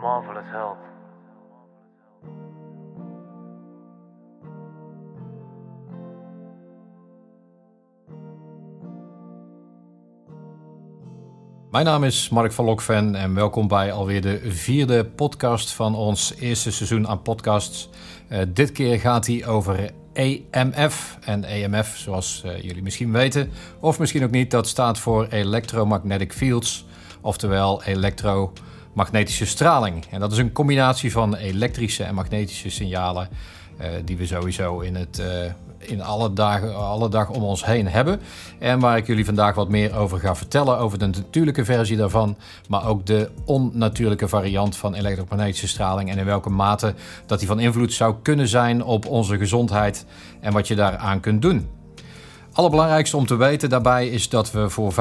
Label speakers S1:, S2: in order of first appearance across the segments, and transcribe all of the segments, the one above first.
S1: Marvelous Health.
S2: Mijn naam is Mark van Lokven en welkom bij alweer de vierde podcast van ons eerste seizoen aan podcasts. Uh, dit keer gaat hij over EMF. En EMF, zoals uh, jullie misschien weten, of misschien ook niet, dat staat voor Electromagnetic Fields, oftewel elektromagnetische straling. En dat is een combinatie van elektrische en magnetische signalen uh, die we sowieso in het in alle, dagen, alle dag om ons heen hebben. En waar ik jullie vandaag wat meer over ga vertellen. Over de natuurlijke versie daarvan. Maar ook de onnatuurlijke variant van elektromagnetische straling. En in welke mate dat die van invloed zou kunnen zijn op onze gezondheid. En wat je daaraan kunt doen allerbelangrijkste om te weten daarbij is dat we voor 75%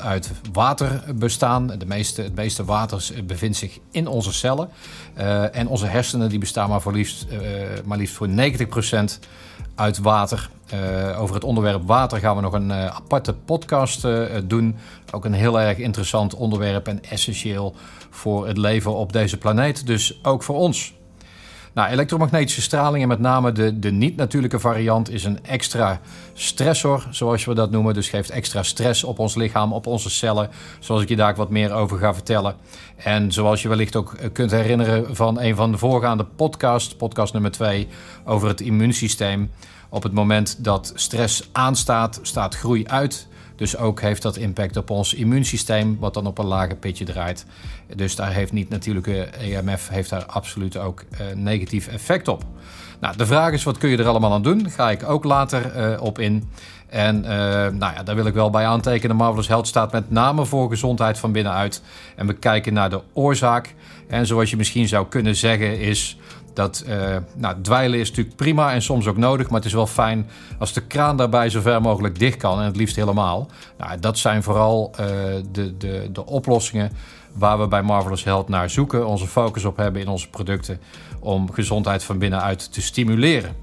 S2: uit water bestaan. De meeste, het meeste water bevindt zich in onze cellen. Uh, en onze hersenen die bestaan maar, voor liefst, uh, maar liefst voor 90% uit water. Over het onderwerp water gaan we nog een aparte podcast doen. Ook een heel erg interessant onderwerp en essentieel voor het leven op deze planeet. Dus ook voor ons. Nou, elektromagnetische straling en met name de, de niet-natuurlijke variant is een extra stressor, zoals we dat noemen. Dus geeft extra stress op ons lichaam, op onze cellen, zoals ik je daar wat meer over ga vertellen. En zoals je wellicht ook kunt herinneren van een van de voorgaande podcasts, podcast nummer 2, over het immuunsysteem. Op het moment dat stress aanstaat, staat groei uit. Dus ook heeft dat impact op ons immuunsysteem, wat dan op een lager pitje draait. Dus daar heeft niet natuurlijke EMF heeft daar absoluut ook uh, negatief effect op. Nou, de vraag is, wat kun je er allemaal aan doen? Ga ik ook later uh, op in. En uh, nou ja, daar wil ik wel bij aantekenen. Marvelous Health staat met name voor gezondheid van binnenuit. En we kijken naar de oorzaak. En zoals je misschien zou kunnen zeggen, is dat uh, nou, dweilen is natuurlijk prima en soms ook nodig, maar het is wel fijn als de kraan daarbij zo ver mogelijk dicht kan en het liefst helemaal. Nou, dat zijn vooral uh, de, de, de oplossingen waar we bij Marvelous Health naar zoeken, onze focus op hebben in onze producten om gezondheid van binnenuit te stimuleren.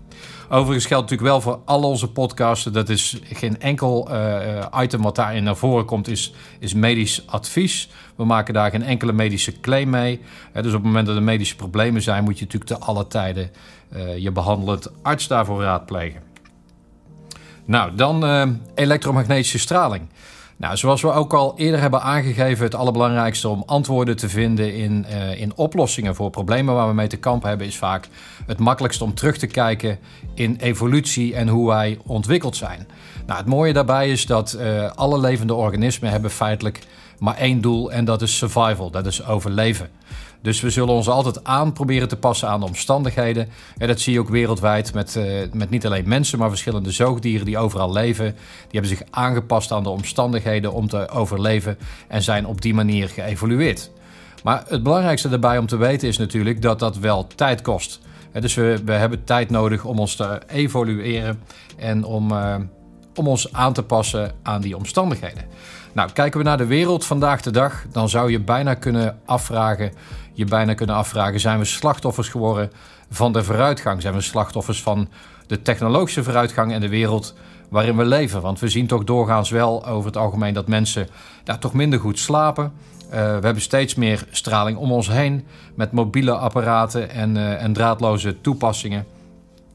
S2: Overigens geldt natuurlijk wel voor al onze podcasten. Dat is geen enkel uh, item wat daarin naar voren komt, is, is medisch advies. We maken daar geen enkele medische claim mee. Dus op het moment dat er medische problemen zijn, moet je natuurlijk te alle tijden uh, je behandelend arts daarvoor raadplegen. Nou, dan elektromagnetische straling. Nou, zoals we ook al eerder hebben aangegeven, het allerbelangrijkste om antwoorden te vinden in, uh, in oplossingen voor problemen waar we mee te kampen hebben, is vaak het makkelijkst om terug te kijken in evolutie en hoe wij ontwikkeld zijn. Nou, het mooie daarbij is dat uh, alle levende organismen hebben feitelijk maar één doel en dat is survival, dat is overleven. Dus we zullen ons altijd aan proberen te passen aan de omstandigheden. En dat zie je ook wereldwijd met, uh, met niet alleen mensen, maar verschillende zoogdieren die overal leven. Die hebben zich aangepast aan de omstandigheden om te overleven en zijn op die manier geëvolueerd. Maar het belangrijkste daarbij om te weten is natuurlijk dat dat wel tijd kost. Dus we, we hebben tijd nodig om ons te evolueren en om, uh, om ons aan te passen aan die omstandigheden. Nou, kijken we naar de wereld vandaag de dag, dan zou je bijna kunnen afvragen: je bijna kunnen afvragen: zijn we slachtoffers geworden van de vooruitgang? Zijn we slachtoffers van de technologische vooruitgang en de wereld waarin we leven? Want we zien toch doorgaans wel over het algemeen dat mensen daar toch minder goed slapen. Uh, we hebben steeds meer straling om ons heen met mobiele apparaten en, uh, en draadloze toepassingen.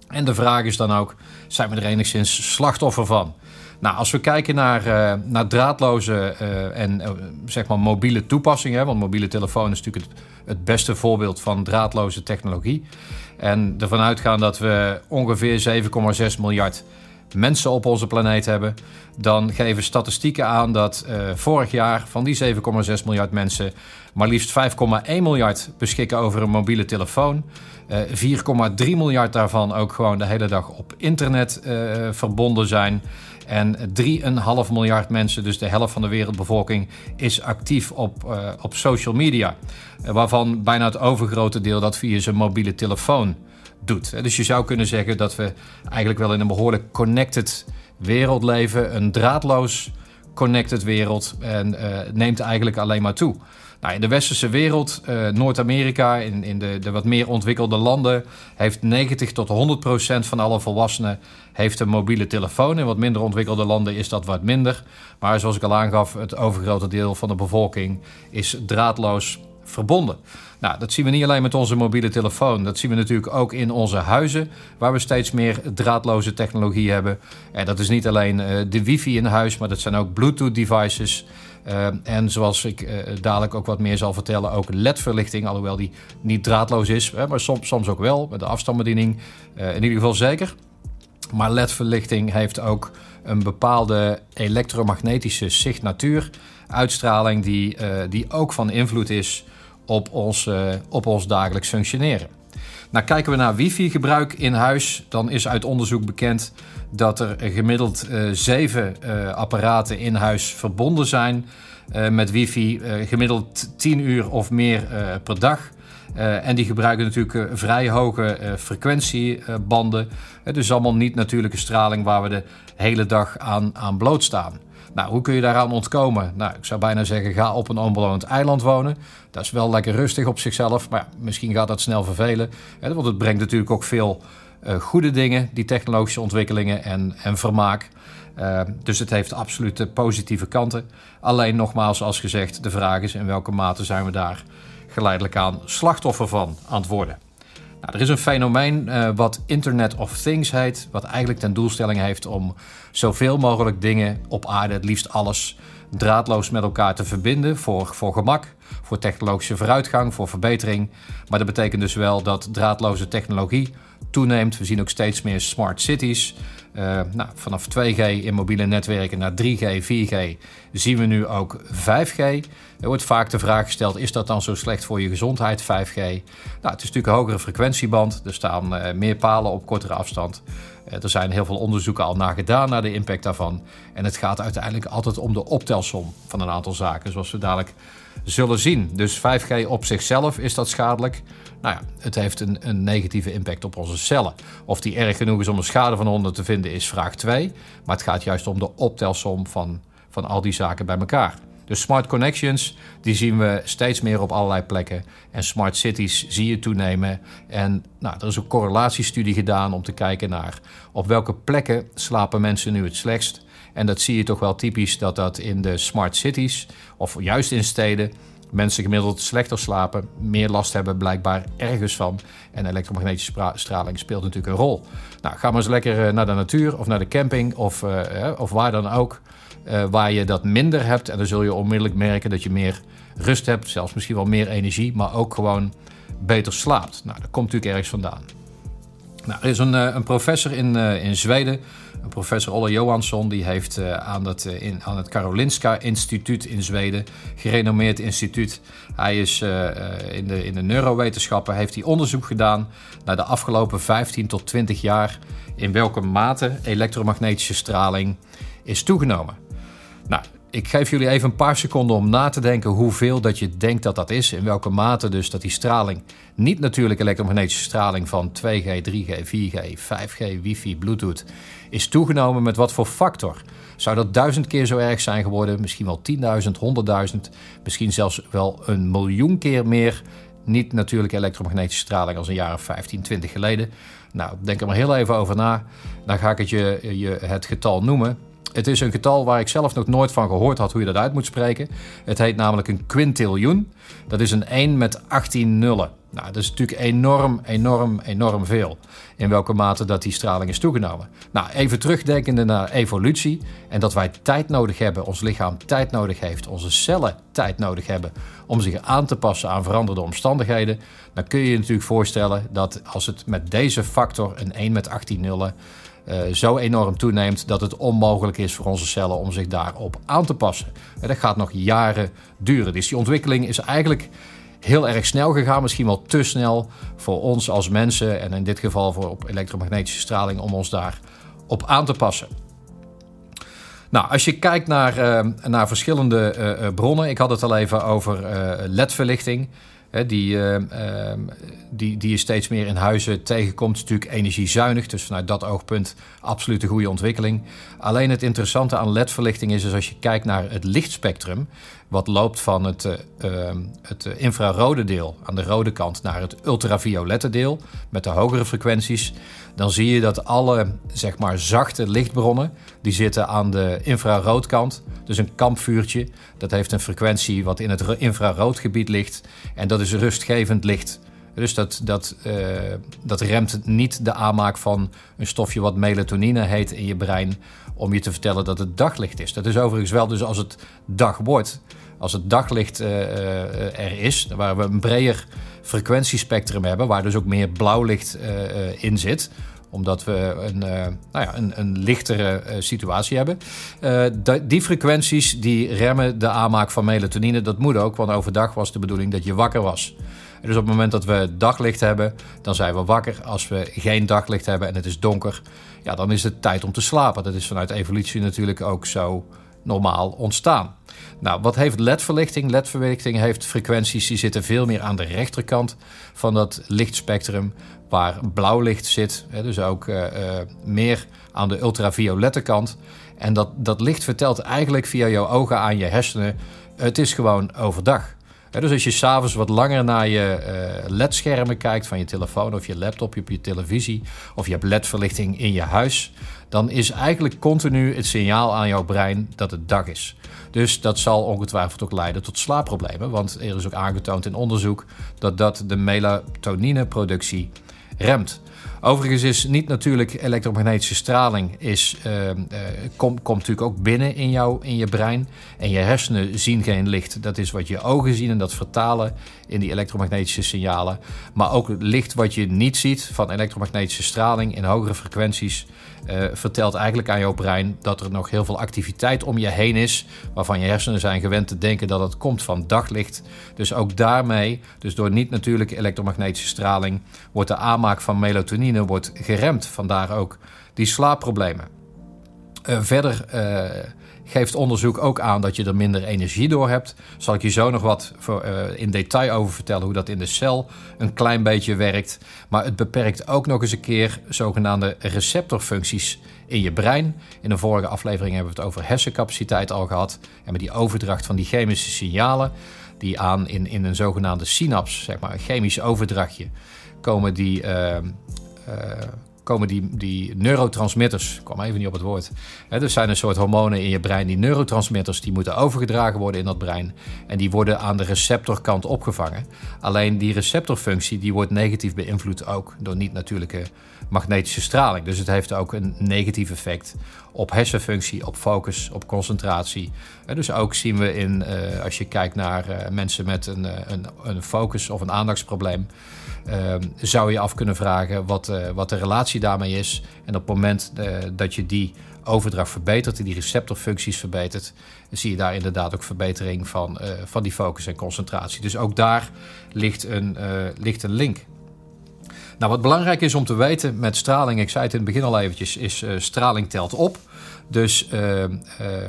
S2: En de vraag is dan ook: zijn we er enigszins slachtoffer van? Nou, als we kijken naar, uh, naar draadloze uh, en uh, zeg maar mobiele toepassingen, want mobiele telefoon is natuurlijk het, het, beste voorbeeld van draadloze technologie. En ervan uitgaan dat we ongeveer 7,6 miljard mensen op onze planeet hebben, dan geven statistieken aan dat vorig jaar van die 7,6 miljard mensen maar liefst 5,1 miljard beschikken over een mobiele telefoon. 4,3 miljard daarvan ook gewoon de hele dag op internet verbonden zijn. En 3,5 miljard mensen, dus de helft van de wereldbevolking, is actief op, uh, op social media. Uh, waarvan bijna het overgrote deel dat via zijn mobiele telefoon doet. Dus je zou kunnen zeggen dat we eigenlijk wel in een behoorlijk connected wereld leven. Een draadloos connected wereld. En uh, neemt eigenlijk alleen maar toe. Nou, in de westerse wereld, uh, Noord-Amerika, in, in de, de, wat meer ontwikkelde landen, heeft 90 tot 100 procent van alle volwassenen heeft een mobiele telefoon. In wat minder ontwikkelde landen is dat wat minder. Maar zoals ik al aangaf, het overgrote deel van de bevolking is draadloos verbonden. Nou, dat zien we niet alleen met onze mobiele telefoon. Dat zien we natuurlijk ook in onze huizen, waar we steeds meer draadloze technologie hebben. En dat is niet alleen de wifi in huis, maar dat zijn ook Bluetooth devices. En zoals ik dadelijk ook wat meer zal vertellen, ook LED-verlichting, alhoewel die niet draadloos is, maar soms, soms ook wel met de afstandsbediening. in ieder geval zeker. Maar LED-verlichting heeft ook een bepaalde elektromagnetische signatuur, uitstraling, die, die ook van invloed is op ons, op ons dagelijks functioneren. Nou, kijken we naar wifi-gebruik in huis, dan is uit onderzoek bekend dat er gemiddeld uh, zeven apparaten in huis verbonden zijn met wifi, gemiddeld 10 uur of meer per dag. En die gebruiken natuurlijk vrij hoge frequentiebanden. dus allemaal niet natuurlijke straling waar we de hele dag aan, aan blootstaan. Nou, hoe kun je daaraan ontkomen? Nou, ik zou bijna zeggen, ga op een onbewoond eiland wonen. Dat is wel lekker rustig op zichzelf, maar misschien gaat dat snel vervelen. Hè, want het brengt natuurlijk ook veel goede dingen, die technologische ontwikkelingen en, en vermaak. dus het heeft absoluut positieve kanten. Alleen nogmaals, als gezegd, de vraag is in welke mate zijn we daar geleidelijk aan slachtoffer van aan het worden. Nou, er is een fenomeen uh, wat Internet of Things heet, wat eigenlijk ten doelstelling heeft om zoveel mogelijk dingen op aarde, het liefst alles, draadloos met elkaar te verbinden voor, voor gemak, voor technologische vooruitgang, voor verbetering. Maar dat betekent dus wel dat draadloze technologie toeneemt. We zien ook steeds meer smart cities. Uh, nou, vanaf 2G in mobiele netwerken naar 3G, 4G zien we nu ook 5G. Er wordt vaak de vraag gesteld: is dat dan zo slecht voor je gezondheid, 5G? Nou, het is natuurlijk een hogere frequentieband. Er staan uh, meer palen op kortere afstand. Uh, er zijn heel veel onderzoeken al naar gedaan naar de impact daarvan. En het gaat uiteindelijk altijd om de optelsom van een aantal zaken, zoals we dadelijk zullen zien. Dus 5G op zichzelf is dat schadelijk. Nou ja, het heeft een, een, negatieve impact op onze cellen. Of die erg genoeg is om een schade van onder te vinden, is vraag 2. Maar het gaat juist om de optelsom van, van al die zaken bij elkaar. Dus smart connections, die zien we steeds meer op allerlei plekken. En smart cities zie je toenemen. En nou, er is een correlatiestudie gedaan om te kijken naar op welke plekken slapen mensen nu het slechtst. En dat zie je toch wel typisch dat dat in de smart cities, of juist in steden, mensen gemiddeld slechter slapen, meer last hebben blijkbaar ergens van. En elektromagnetische straling speelt natuurlijk een rol. Nou, ga maar eens lekker eh, naar de natuur of naar de camping of, uh, of waar dan ook. Uh, waar je dat minder hebt. En dan zul je onmiddellijk merken dat je meer rust hebt, zelfs misschien wel meer energie, maar ook gewoon beter slaapt. Nou, dat komt natuurlijk ergens vandaan. Nou, er is een, een professor in, in Zweden, Professor Olle Johansson die heeft uh, aan, het, in, aan het Karolinska Instituut in Zweden, gerenommeerd instituut. Hij is uh, in, de, in de neurowetenschappen, heeft hij onderzoek gedaan naar de afgelopen 15 tot 20 jaar in welke mate elektromagnetische straling is toegenomen. Nou, ik geef jullie even een paar seconden om na te denken hoeveel dat je denkt dat dat is. In welke mate dus dat die straling, niet natuurlijk elektromagnetische straling van 2G, 3G, 4G, 5G, wifi, bluetooth, is toegenomen met wat voor factor. Zou dat duizend keer zo erg zijn geworden? Misschien wel 10.000, 100.000, misschien zelfs wel een miljoen keer meer niet natuurlijke elektromagnetische straling als een jaar of 15, 20 geleden. Nou, denk er maar heel even over na. Dan ga ik het je het getal noemen. Het is een getal waar ik zelf nog nooit van gehoord had hoe je dat uit moet spreken. Het heet namelijk een quintiljoen. Dat is een 1 met 18 nullen. Nou, dat is natuurlijk enorm, enorm, enorm veel. In welke mate dat die straling is toegenomen. Nou, even terugdenkende naar evolutie. En dat wij tijd nodig hebben, ons lichaam tijd nodig heeft, onze cellen tijd nodig hebben om zich aan te passen aan veranderde omstandigheden. Dan kun je je natuurlijk voorstellen dat als het met deze factor, een 1 met 18 nullen, uh, zo enorm toeneemt dat het onmogelijk is voor onze cellen om zich daarop aan te passen. En dat gaat nog jaren duren. Dus die ontwikkeling is eigenlijk heel erg snel gegaan, misschien wel te snel voor ons als mensen en in dit geval voor op elektromagnetische straling om ons daar op aan te passen. Nou, als je kijkt naar, uh, naar verschillende uh, bronnen, ik had het al even over LED-verlichting die, uh, die, die je steeds meer in huizen tegenkomt. Is natuurlijk energiezuinig, dus vanuit dat oogpunt absoluut een goede ontwikkeling. Alleen het interessante aan LED-verlichting is, dus als je kijkt naar het lichtspectrum, wat loopt van het, uh, het infrarode deel aan de rode kant naar het ultraviolette deel met de hogere frequenties, dan zie je dat alle zeg maar, zachte lichtbronnen die zitten aan de infraroodkant. Dus een kampvuurtje, dat heeft een frequentie wat in het infraroodgebied ligt en dat is rustgevend licht. Dus dat, dat, uh, dat remt niet de aanmaak van een stofje wat melatonine heet in je brein om je te vertellen dat het daglicht is. Dat is overigens wel dus als het dag wordt, als het daglicht uh, er is, waar we een breder frequentiespectrum hebben, waar dus ook meer blauwlicht uh, in zit omdat we een, nou ja, een, een lichtere situatie hebben. die frequenties die remmen de aanmaak van melatonine. Dat moet ook, want overdag was de bedoeling dat je wakker was. Dus op het moment dat we daglicht hebben, dan zijn we wakker. Als we geen daglicht hebben en het is donker, ja, dan is het tijd om te slapen. Dat is vanuit evolutie natuurlijk ook zo normaal ontstaan. Nou, wat heeft LED-verlichting? LED-verlichting heeft frequenties die zitten veel meer aan de rechterkant van dat lichtspectrum, waar blauw licht zit. Dus ook uh, uh, meer aan de ultraviolette kant. En dat, dat licht vertelt eigenlijk via jouw ogen aan je hersenen: het is gewoon overdag dus als je s'avonds wat langer naar je uh, LED-schermen kijkt van je telefoon of je laptop, of je televisie of je hebt LED-verlichting in je huis, dan is eigenlijk continu het signaal aan jouw brein dat het dag is. Dus dat zal ongetwijfeld ook leiden tot slaapproblemen, want er is ook aangetoond in onderzoek dat dat de melatonineproductie remt. Overigens is niet natuurlijk elektromagnetische straling is, uh, uh, komt natuurlijk ook binnen in, jou, in je brein. En je hersenen zien geen licht. Dat is wat je ogen zien en dat vertalen in die elektromagnetische signalen. Maar ook het licht wat je niet ziet van elektromagnetische straling in hogere frequenties uh, vertelt eigenlijk aan jouw brein dat er nog heel veel activiteit om je heen is, waarvan je hersenen zijn gewend te denken dat het komt van daglicht. Dus ook daarmee, dus door niet-natuurlijke elektromagnetische straling, wordt de aanmaak van melatonine wordt geremd. Vandaar ook die slaapproblemen. Uh, verder uh, geeft onderzoek ook aan dat je er minder energie door hebt. Zal ik je zo nog wat voor, uh, in detail over vertellen hoe dat in de cel een klein beetje werkt. Maar het beperkt ook nog eens een keer zogenaamde receptorfuncties in je brein. In een vorige aflevering hebben we het over hersencapaciteit al gehad. En met die overdracht van die chemische signalen die aan in, in een zogenaamde synaps, zeg maar een chemisch overdrachtje, komen die. Komen die, die neurotransmitters, ik kwam even niet op het woord. Hè, er zijn een soort hormonen in je brein, die neurotransmitters, die moeten overgedragen worden in dat brein. En die worden aan de receptorkant opgevangen. Alleen die receptorfunctie die wordt negatief beïnvloed ook door niet-natuurlijke magnetische straling. Dus het heeft ook een negatief effect op hersenfunctie, op focus, op concentratie. dus ook zien we in, uh, als je kijkt naar uh, mensen met een, uh, een, een focus of een aandachtsprobleem. Ehm, zou je af kunnen vragen wat, wat de relatie daarmee is. En op het moment uh, dat je die overdracht verbetert en die receptorfuncties verbetert, zie je daar inderdaad ook verbetering van, uh, van die focus en concentratie. Dus ook daar ligt een, ligt een link. Nou, wat belangrijk is om te weten met straling, ik zei het in het begin al eventjes, is straling telt op. Dus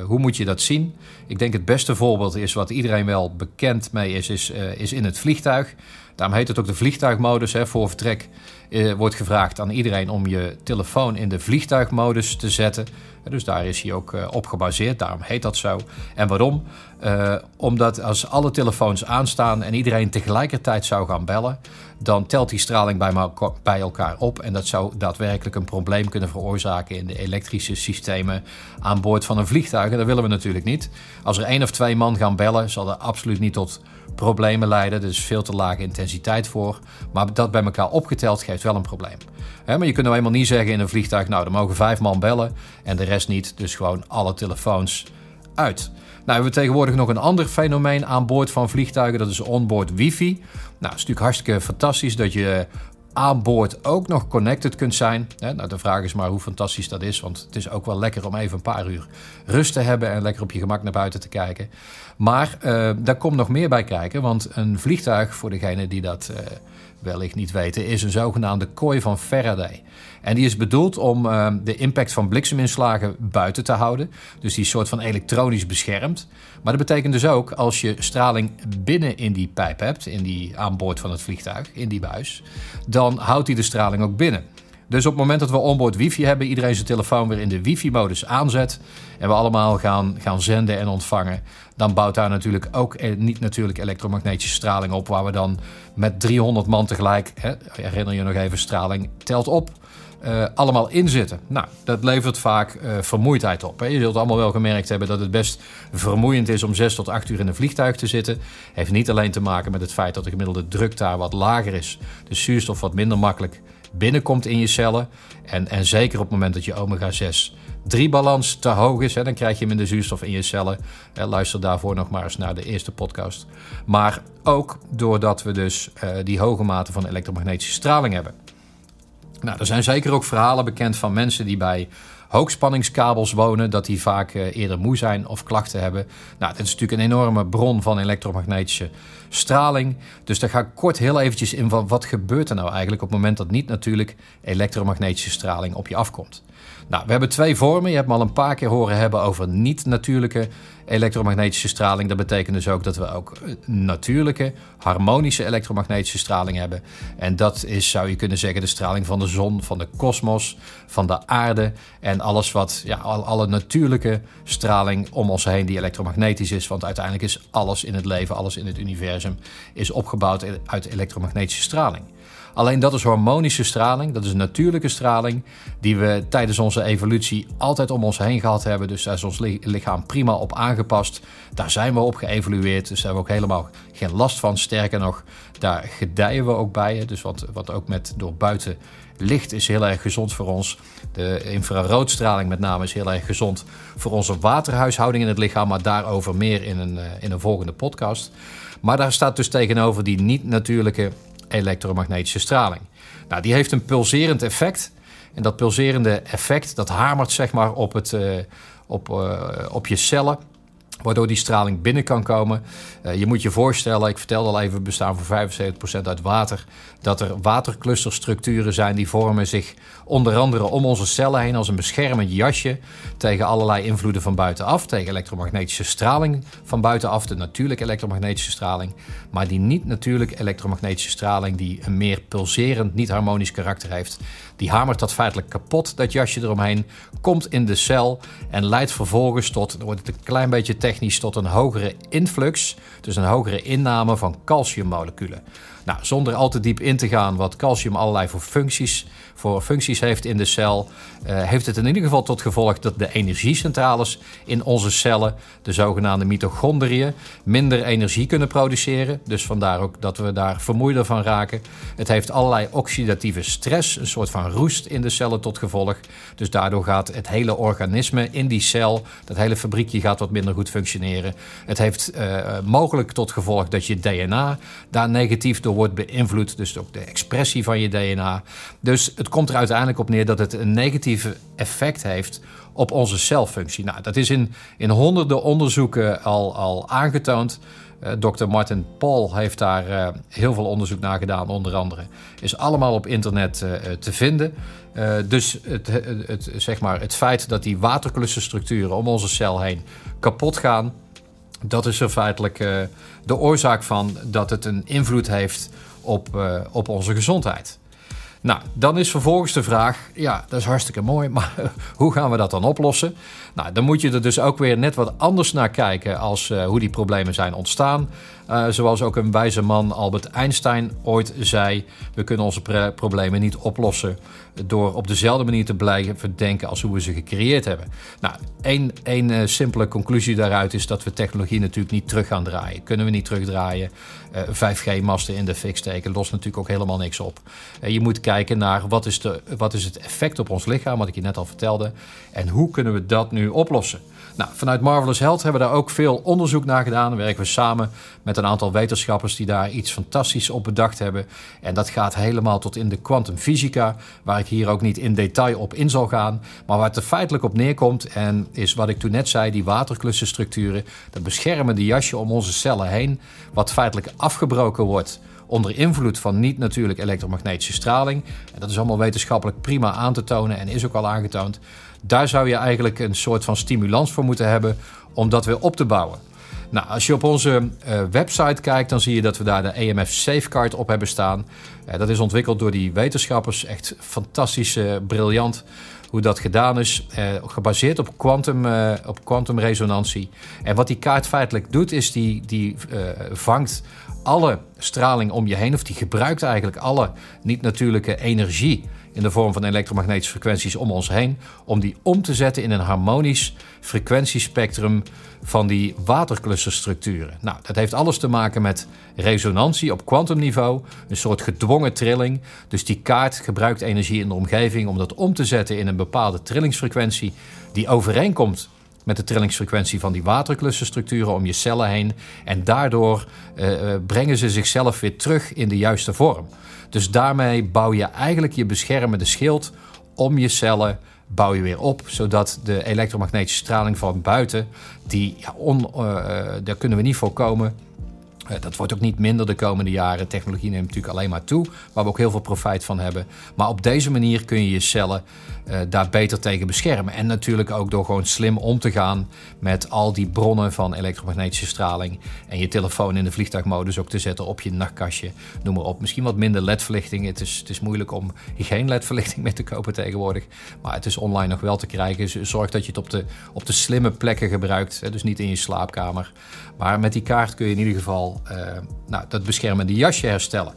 S2: hoe moet je dat zien? Ik denk het beste voorbeeld is wat iedereen wel bekend mee is, is, is in het vliegtuig. Daarom heet het ook de vliegtuigmodus. Hè. Voor vertrek eh, wordt gevraagd aan iedereen om je telefoon in de vliegtuigmodus te zetten. Dus daar is hij ook uh, op gebaseerd, daarom heet dat zo. En waarom? Uh, omdat als alle telefoons aanstaan en iedereen tegelijkertijd zou gaan bellen, dan telt die straling bij, bij elkaar op. En dat zou daadwerkelijk een probleem kunnen veroorzaken in de elektrische systemen aan boord van een vliegtuig. En dat willen we natuurlijk niet. Als er één of twee man gaan bellen, zal dat absoluut niet tot problemen leiden. Is veel te lage intensiteit voor. Maar dat bij elkaar opgeteld geeft wel een probleem. maar je kunt nou eenmaal niet zeggen in een vliegtuig: nou, er mogen vijf man bellen en de rest niet. Dus gewoon alle telefoons uit. Nou, hebben we tegenwoordig nog een ander fenomeen aan boord van vliegtuigen. Dat is onboard wifi. Nou, is natuurlijk hartstikke fantastisch dat je aan boord ook nog connected kunt zijn. Nou, de vraag is maar hoe fantastisch dat is, want het is ook wel lekker om even een paar uur rust te hebben en lekker op je gemak naar buiten te kijken. Maar uh, daar komt nog meer bij kijken, want een vliegtuig, voor degene die dat uh, wellicht niet weten, is een zogenaamde kooi van Faraday. En die is bedoeld om uh, de impact van blikseminslagen buiten te houden. Dus die soort van elektronisch beschermd. Maar dat betekent dus ook als je straling binnen in die pijp hebt, in die aan boord van het vliegtuig, in die buis, dan houdt hij de straling ook binnen. Dus op het moment dat we onboard wifi hebben, iedereen zijn telefoon weer in de wifi-modus aanzet en we allemaal gaan, gaan zenden en ontvangen, dan bouwt daar natuurlijk ook eh, niet natuurlijk elektromagnetische straling op, waar we dan met 300 man tegelijk, hè, herinner je nog even, straling telt op, uh, allemaal inzitten. Nou, dat levert vaak uh, vermoeidheid op. Hè. Je zult allemaal wel gemerkt hebben dat het best vermoeiend is om 6 tot 8 uur in een vliegtuig te zitten. Heeft niet alleen te maken met het feit dat de gemiddelde druk daar wat lager is, de zuurstof wat minder makkelijk binnenkomt in je cellen. En, en zeker op het moment dat je omega-6 3-balans te hoog is, hè, dan krijg je minder zuurstof in je cellen. Eh, luister daarvoor nog maar eens naar de eerste podcast. Maar ook doordat we dus uh, die hoge mate van elektromagnetische straling hebben. Nou, er zijn zeker ook verhalen bekend van mensen die bij hoogspanningskabels wonen, dat die vaak uh, eerder moe zijn of klachten hebben. Nou, dit is natuurlijk een enorme bron van elektromagnetische straling. Dus daar ga ik kort heel eventjes in van wat gebeurt er nou eigenlijk op het moment dat niet natuurlijk elektromagnetische straling op je afkomt. Nou, we hebben twee vormen. Je hebt me al een paar keer horen hebben over niet-natuurlijke elektromagnetische straling. Dat betekent dus ook dat we ook eh, natuurlijke, harmonische elektromagnetische straling hebben. En dat is, zou je kunnen zeggen, de straling van de zon, van de kosmos, van de aarde en alles wat, ja, alle natuurlijke straling om ons heen die elektromagnetisch is. Want uiteindelijk is alles in het leven, alles in het universum, is opgebouwd uit elektromagnetische straling. Alleen dat is harmonische straling, dat is natuurlijke straling die we tijdens onze evolutie altijd om ons heen gehad hebben. Dus daar is ons lichaam prima op aangepast. Daar zijn we op geëvolueerd, dus daar hebben we ook helemaal geen last van. Sterker nog, daar gedijen we ook bij. Dus wat, wat ook met door buiten licht is heel erg gezond voor ons. De infraroodstraling met name is heel erg gezond voor onze waterhuishouding in het lichaam. Maar daarover meer in een, eh, in een volgende podcast. Maar daar staat dus tegenover die niet-natuurlijke elektromagnetische straling. Nou, die heeft een pulserend effect. En dat pulserende effect dat hamert zeg maar op, het, uh, op, uh, op je cellen waardoor die straling binnen kan komen. Uh, je moet je voorstellen, ik vertelde al even, we bestaan voor 75% uit water, dat er waterclusterstructuren zijn die vormen zich onder andere om onze cellen heen als een beschermend jasje tegen allerlei invloeden van buitenaf, tegen elektromagnetische straling van buitenaf, de natuurlijke elektromagnetische straling, maar die niet natuurlijke elektromagnetische straling die een meer pulserend, niet harmonisch karakter heeft, die hamert dat feitelijk kapot, dat jasje eromheen, komt in de cel en leidt vervolgens tot, dan wordt het een klein beetje technisch, tot een hogere influx, dus een hogere inname van calciummoleculen. Nou, zonder al te diep in te gaan wat calcium allerlei voor functies, voor functies heeft in de cel, uh, heeft het in ieder geval tot gevolg dat de energiecentrales in onze cellen, de zogenaamde mitochondriën, minder energie kunnen produceren. Dus vandaar ook dat we daar vermoeider van raken. Het heeft allerlei oxidatieve stress, een soort van roest in de cellen tot gevolg. Dus daardoor gaat het hele organisme in die cel, dat hele fabriekje gaat wat minder goed functioneren. Het heeft uh, mogelijk tot gevolg dat je DNA daar negatief door wordt beïnvloed. Dus ook de expressie van je DNA. Dus het komt er uiteindelijk op neer dat het een negatieve effect heeft op onze celfunctie. Nou, dat is in, in honderden onderzoeken al, al aangetoond. Uh, Dr. Martin Paul heeft daar uh, heel veel onderzoek naar gedaan, onder andere. Is allemaal op internet uh, te vinden. dus het, het, zeg maar het feit dat die waterklussenstructuren om onze cel heen kapot gaan, dat is er feitelijk de oorzaak van dat het een invloed heeft op, uh, op onze gezondheid. Nou, dan is vervolgens de vraag: ja, dat is hartstikke mooi, maar hoe gaan we dat dan oplossen? Nou, dan moet je er dus ook weer net wat anders naar kijken als uh, hoe die problemen zijn ontstaan. Uh, zoals ook een wijze man Albert Einstein ooit zei: we kunnen onze problemen niet oplossen door op dezelfde manier te blijven denken als hoe we ze gecreëerd hebben. Nou, één, één uh, simpele conclusie daaruit is dat we technologie natuurlijk niet terug gaan draaien. Kunnen we niet terugdraaien. 5G-masten in de fik steken lost natuurlijk ook helemaal niks op. je moet kijken naar wat is, de, wat is het effect op ons lichaam, wat ik je net al vertelde. En hoe kunnen we dat nu oplossen? Nou, vanuit Marvelous Health hebben we daar ook veel onderzoek naar gedaan. Werken we samen met een aantal wetenschappers die daar iets fantastisch op bedacht hebben. En dat gaat helemaal tot in de kwantumfysica, waar ik hier ook niet in detail op in zal gaan. Maar waar het er feitelijk op neerkomt, en is wat ik toen net zei, die waterklussenstructuren, dat beschermen die jasje om onze cellen heen, wat feitelijk afgebroken wordt onder invloed van niet-natuurlijk elektromagnetische straling. En dat is allemaal wetenschappelijk prima aan te tonen en is ook al aangetoond. Daar zou je eigenlijk een soort van stimulans voor moeten hebben om dat weer op te bouwen. Nou, als je op onze uh, website kijkt, dan zie je dat we daar de EMF Safeguard op hebben staan. Uh, dat is ontwikkeld door die wetenschappers. Echt fantastisch, uh, briljant hoe dat gedaan is. gebaseerd op quantum, op. En wat die kaart feitelijk doet, is die, die vangt alle straling om je heen, of die gebruikt eigenlijk alle niet-natuurlijke energie in de vorm van elektromagnetische frequenties om ons heen, om die om te zetten in een harmonisch frequentiespectrum van die waterclusterstructuren. Nou, dat heeft alles te maken met resonantie op kwantumniveau, een soort gedwongen trilling. Dus die kaart gebruikt energie in de omgeving om dat om te zetten in een bepaalde trillingsfrequentie die overeenkomt met de trillingsfrequentie van die waterclusterstructuren om je cellen heen. En daardoor uh, brengen ze zichzelf weer terug in de juiste vorm. Dus daarmee bouw je eigenlijk je beschermende schild om je cellen bouw je weer op, zodat de elektromagnetische straling van buiten, die ja, on, uh, daar kunnen we niet voorkomen, dat wordt ook niet minder de komende jaren. Technologie neemt natuurlijk alleen maar toe, waar we ook heel veel profijt van hebben. Maar op deze manier kun je je cellen uh, daar beter tegen beschermen. En natuurlijk ook door gewoon slim om te gaan met al die bronnen van elektromagnetische straling. En je telefoon in de vliegtuigmodus ook te zetten op je nachtkastje. Noem maar op. Misschien wat minder ledverlichting. Het is, het is moeilijk om geen ledverlichting mee te kopen tegenwoordig. Maar het is online nog wel te krijgen. Zorg dat je het op de, op de slimme plekken gebruikt. Dus niet in je slaapkamer. Maar met die kaart kun je in ieder geval uh, nou, dat beschermende jasje herstellen.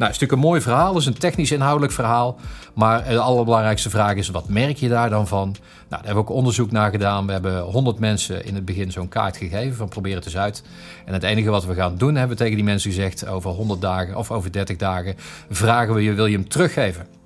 S2: Nou, is natuurlijk een mooi verhaal, het is een technisch inhoudelijk verhaal. Maar de allerbelangrijkste vraag is, wat merk je daar dan van? Nou, daar hebben we ook onderzoek naar gedaan. We hebben 100 mensen in het begin zo'n kaart gegeven van probeer het eens uit. En het enige wat we gaan doen, hebben we tegen die mensen gezegd, over 100 dagen of over 30 dagen vragen we je, wil je hem teruggeven?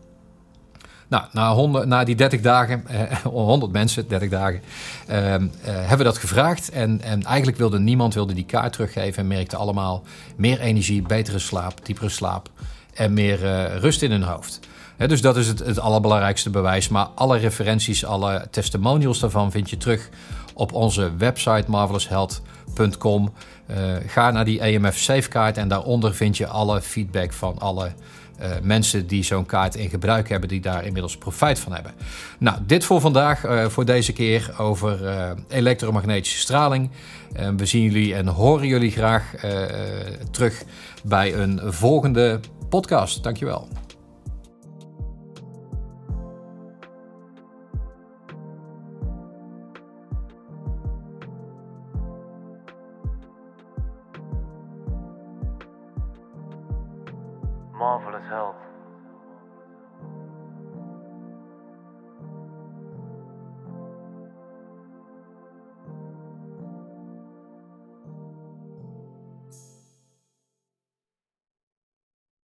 S2: Nou, na, 100, na die 30 dagen, eh, 100 mensen, 30 dagen, eh, eh, hebben we dat gevraagd. En, en eigenlijk wilde niemand wilde die kaart teruggeven en merkte allemaal meer energie, betere slaap, diepere slaap en meer uh, rust in hun hoofd. dus dat is het, het allerbelangrijkste bewijs. Maar alle referenties, alle testimonials daarvan vind je terug op onze website marveloushealth.com. Uh, ga naar die EMF Safeguard en daaronder vind je alle feedback van alle uh, mensen die zo'n kaart in gebruik hebben, die daar inmiddels profijt van hebben. Nou, dit voor vandaag, uh, voor deze keer over uh, elektromagnetische straling. we zien jullie en horen jullie graag terug bij een volgende podcast. Dankjewel.